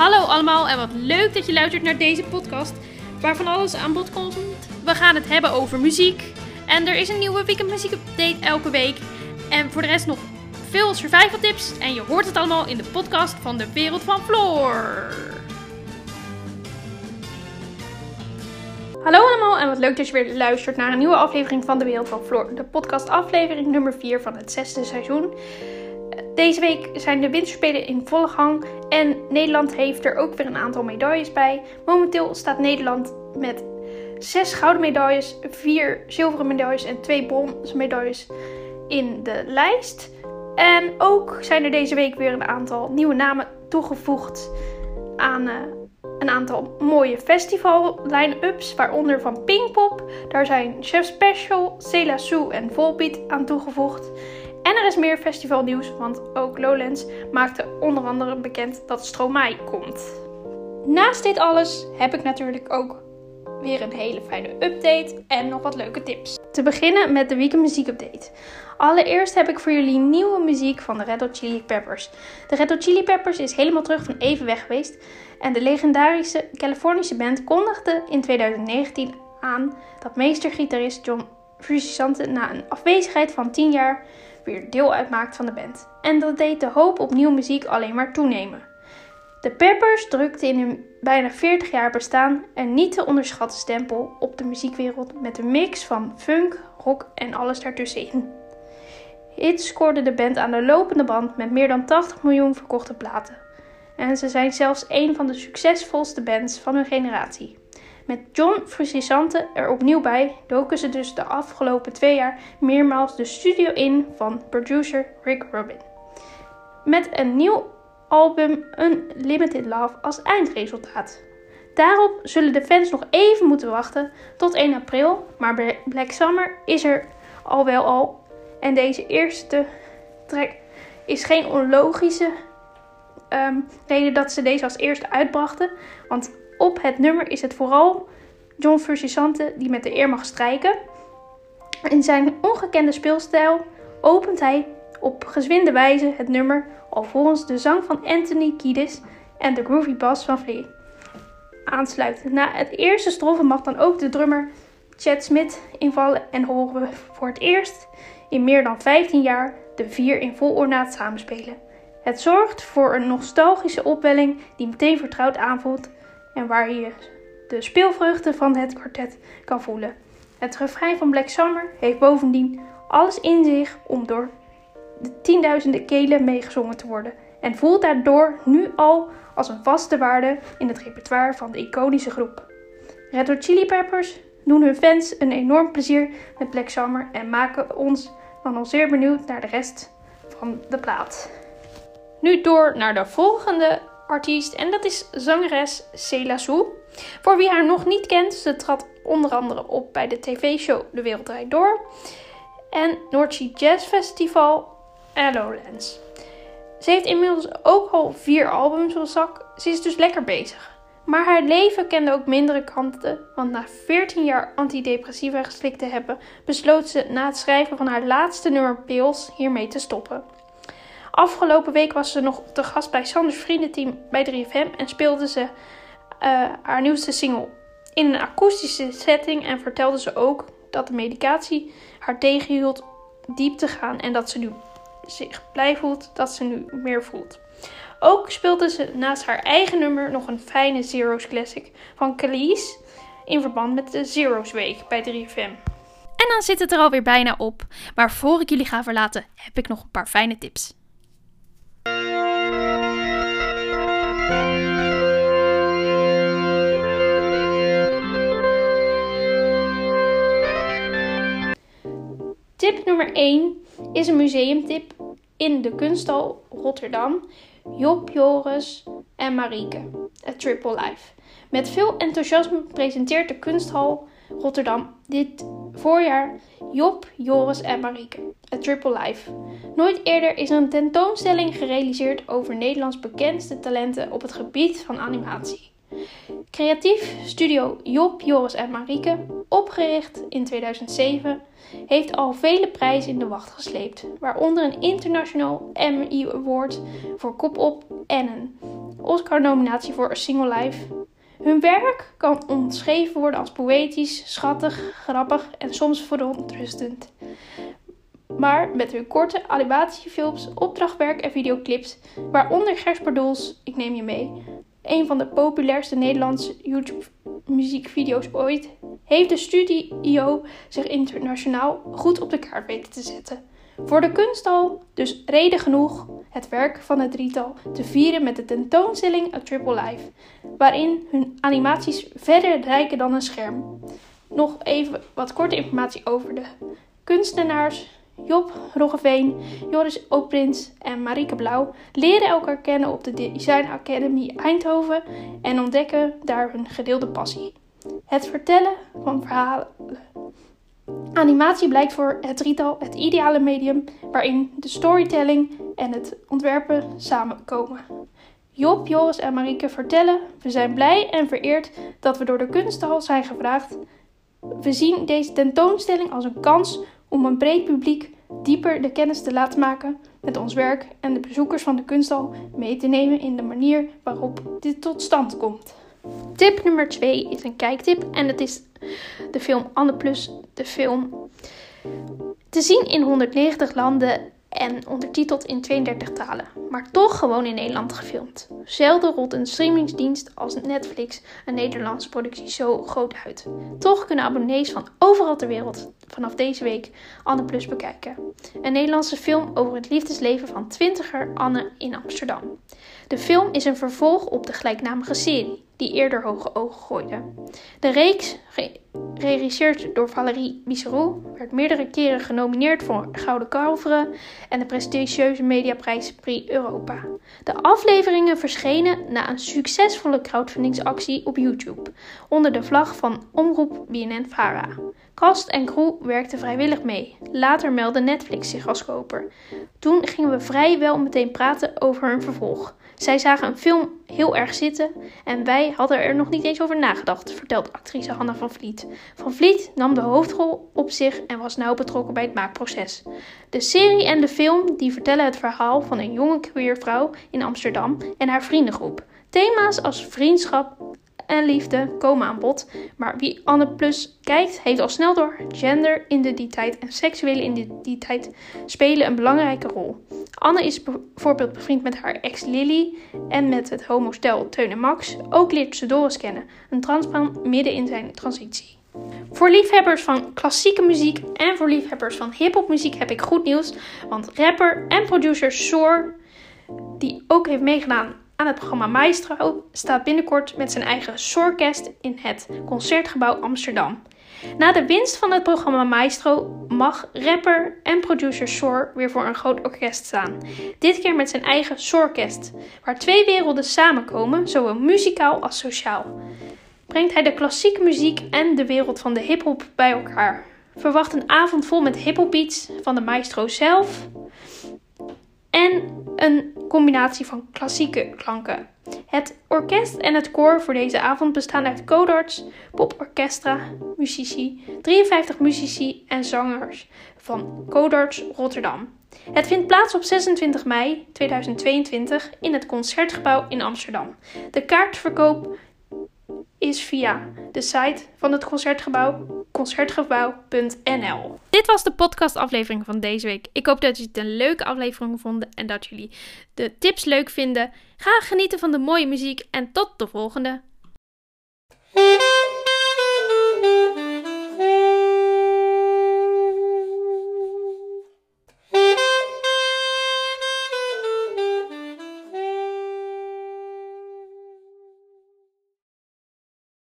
Hallo allemaal en wat leuk dat je luistert naar deze podcast waar van alles aan bod komt. We gaan het hebben over muziek en er is een nieuwe weekend muziek update elke week. En voor de rest nog veel survival tips en je hoort het allemaal in de podcast van de wereld van Floor. Hallo allemaal en wat leuk dat je weer luistert naar een nieuwe aflevering van de wereld van Floor. De podcast aflevering nummer 4 van het zesde seizoen. Deze week zijn de winterspelen in volle gang en Nederland heeft er ook weer een aantal medailles bij. Momenteel staat Nederland met zes gouden medailles, vier zilveren medailles en twee bronzen medailles in de lijst. En ook zijn er deze week weer een aantal nieuwe namen toegevoegd aan uh, een aantal mooie festival line-ups, waaronder van Pinkpop. Daar zijn Chef Special, Cela Sue en Volbeat aan toegevoegd. En er is meer festivalnieuws, want ook Lowlands maakte onder andere bekend dat Stromae komt. Naast dit alles heb ik natuurlijk ook weer een hele fijne update en nog wat leuke tips. Te beginnen met de weekend muziek update. Allereerst heb ik voor jullie nieuwe muziek van de Red Hot Chili Peppers. De Red Hot Chili Peppers is helemaal terug van even weg geweest en de legendarische Californische band kondigde in 2019 aan dat meestergitarist John Frusciante na een afwezigheid van 10 jaar weer deel uitmaakt van de band. En dat deed de hoop op nieuwe muziek alleen maar toenemen. De Peppers drukten in hun bijna 40 jaar bestaan een niet te onderschatten stempel op de muziekwereld met een mix van funk, rock en alles daartussenin. Hits scoorde de band aan de lopende band met meer dan 80 miljoen verkochte platen. En ze zijn zelfs een van de succesvolste bands van hun generatie. Met John Frusciante er opnieuw bij doken ze dus de afgelopen twee jaar meermaals de studio in van producer Rick Rubin. Met een nieuw album Unlimited Love als eindresultaat. Daarop zullen de fans nog even moeten wachten tot 1 april, maar Black Summer is er al wel al. En deze eerste track is geen onlogische um, reden dat ze deze als eerste uitbrachten, want op het nummer is het vooral John Frusciante die met de eer mag strijken. In zijn ongekende speelstijl opent hij op gezwinde wijze het nummer alvorens de zang van Anthony Kiedis en de groovy bass van Flea aansluiten. Na het eerste strofe mag dan ook de drummer Chad Smith invallen en horen we voor het eerst in meer dan 15 jaar de vier in vol ornaat samenspelen. Het zorgt voor een nostalgische opwelling die meteen vertrouwd aanvoelt en waar je de speelvruchten van het kwartet kan voelen. Het refrein van Black Summer heeft bovendien alles in zich om door de tienduizenden kelen meegezongen te worden en voelt daardoor nu al als een vaste waarde in het repertoire van de iconische groep. Red Hot Chili Peppers doen hun fans een enorm plezier met Black Summer en maken ons dan al zeer benieuwd naar de rest van de plaat. Nu door naar de volgende artiest en dat is zangeres Sue. Voor wie haar nog niet kent, ze trad onder andere op bij de tv-show De Wereld Draait Door en Noordzee Jazz Festival Lowlands. Ze heeft inmiddels ook al vier albums op zak, ze is dus lekker bezig. Maar haar leven kende ook mindere kanten, want na 14 jaar antidepressiva geslikt te hebben, besloot ze na het schrijven van haar laatste nummer Pills hiermee te stoppen. Afgelopen week was ze nog te gast bij Sanders Vriendenteam bij 3FM en speelde ze uh, haar nieuwste single in een akoestische setting en vertelde ze ook dat de medicatie haar tegenhield diep te gaan en dat ze nu zich blij voelt dat ze nu meer voelt. Ook speelde ze naast haar eigen nummer nog een fijne Zero's Classic van Khalees in verband met de Zero's Week bij 3FM. En dan zit het er alweer bijna op. Maar voor ik jullie ga verlaten, heb ik nog een paar fijne tips. Tip nummer 1 is een museumtip in de kunsthal Rotterdam. Job, Joris en Marieke, A Triple Life. Met veel enthousiasme presenteert de kunsthal Rotterdam dit voorjaar Job, Joris en Marieke, A Triple Life. Nooit eerder is een tentoonstelling gerealiseerd over Nederlands bekendste talenten op het gebied van animatie. Creatief studio Job, Joris en Marieke, opgericht in 2007, heeft al vele prijzen in de wacht gesleept, waaronder een international Emmy Award voor Kop Op en een Oscar-nominatie voor A Single Life. Hun werk kan omschreven worden als poëtisch, schattig, grappig en soms verontrustend. Maar met hun korte animatiefilms, opdrachtwerk en videoclips, waaronder Gersperdoels, Ik Neem Je Mee, een van de populairste Nederlandse YouTube muziekvideo's ooit, heeft de studio zich internationaal goed op de kaart weten te zetten. Voor de kunsthal dus reden genoeg het werk van het drietal te vieren met de tentoonstelling A Triple Life, waarin hun animaties verder rijken dan een scherm. Nog even wat korte informatie over de kunstenaars. Job Roggeveen, Joris Oprins en Marieke Blauw leren elkaar kennen op de Design Academy Eindhoven en ontdekken daar hun gedeelde passie. Het vertellen van verhalen. Animatie blijkt voor het drietal het ideale medium waarin de storytelling en het ontwerpen samenkomen. Job, Joris en Marieke vertellen: We zijn blij en vereerd dat we door de kunsthal zijn gevraagd. We zien deze tentoonstelling als een kans om een breed publiek dieper de kennis te laten maken met ons werk en de bezoekers van de kunsthal mee te nemen in de manier waarop dit tot stand komt. Tip nummer 2 is een kijktip en dat is de film Anne Plus, de film te zien in 190 landen en ondertiteld in 32 talen, maar toch gewoon in Nederland gefilmd. Zelden rolt een streamingsdienst als Netflix een Nederlandse productie zo groot uit. Toch kunnen abonnees van overal ter wereld vanaf deze week Anne Plus bekijken. Een Nederlandse film over het liefdesleven van twintiger Anne in Amsterdam. De film is een vervolg op de gelijknamige serie, die eerder hoge ogen gooide. De reeks, geregisseerd door Valérie Bisserou, werd meerdere keren genomineerd voor de Gouden Kalveren en de prestigieuze mediaprijs Prix Europa. De afleveringen verschenen na een succesvolle crowdfundingsactie op YouTube, onder de vlag van Omroep BNN-Vara. Cast en crew werkten vrijwillig mee. Later meldde Netflix zich als koper. Toen gingen we vrijwel meteen praten over een vervolg. Zij zagen een film heel erg zitten en wij hadden er nog niet eens over nagedacht, vertelt actrice Hanna van Vliet. Van Vliet nam de hoofdrol op zich en was nauw betrokken bij het maakproces. De serie en de film die vertellen het verhaal van een jonge queervrouw in Amsterdam en haar vriendengroep. Thema's als vriendschap, en liefde komen aan bod. Maar wie Anne Plus kijkt, heeft al snel door gender, identiteit en seksuele identiteit spelen een belangrijke rol. Anne is bijvoorbeeld bevriend met haar ex Lily en met het homostel Teun en Max. Ook leert ze Doris kennen, een transman midden in zijn transitie. Voor liefhebbers van klassieke muziek en voor liefhebbers van hip-hop heb ik goed nieuws. Want rapper en producer Soar, die ook heeft meegedaan aan het programma Maestro staat binnenkort met zijn eigen Soorkest in het Concertgebouw Amsterdam. Na de winst van het programma Maestro mag rapper en producer Soor weer voor een groot orkest staan. Dit keer met zijn eigen Soorkest, waar twee werelden samenkomen, zowel muzikaal als sociaal. Brengt hij de klassieke muziek en de wereld van de hip-hop bij elkaar. Verwacht een avond vol met hip-hop beats van de maestro zelf en een combinatie van klassieke klanken. Het orkest en het koor voor deze avond bestaan uit codarts, poporchestra, muzici, 53 muzici en zangers van Codarts Rotterdam. Het vindt plaats op 26 mei 2022 in het Concertgebouw in Amsterdam. De kaartverkoop is via de site van het Concertgebouw, concertgebouw.nl. Dit was de podcastaflevering van deze week. Ik hoop dat jullie het een leuke aflevering vonden en dat jullie de tips leuk vinden. Ga genieten van de mooie muziek en tot de volgende.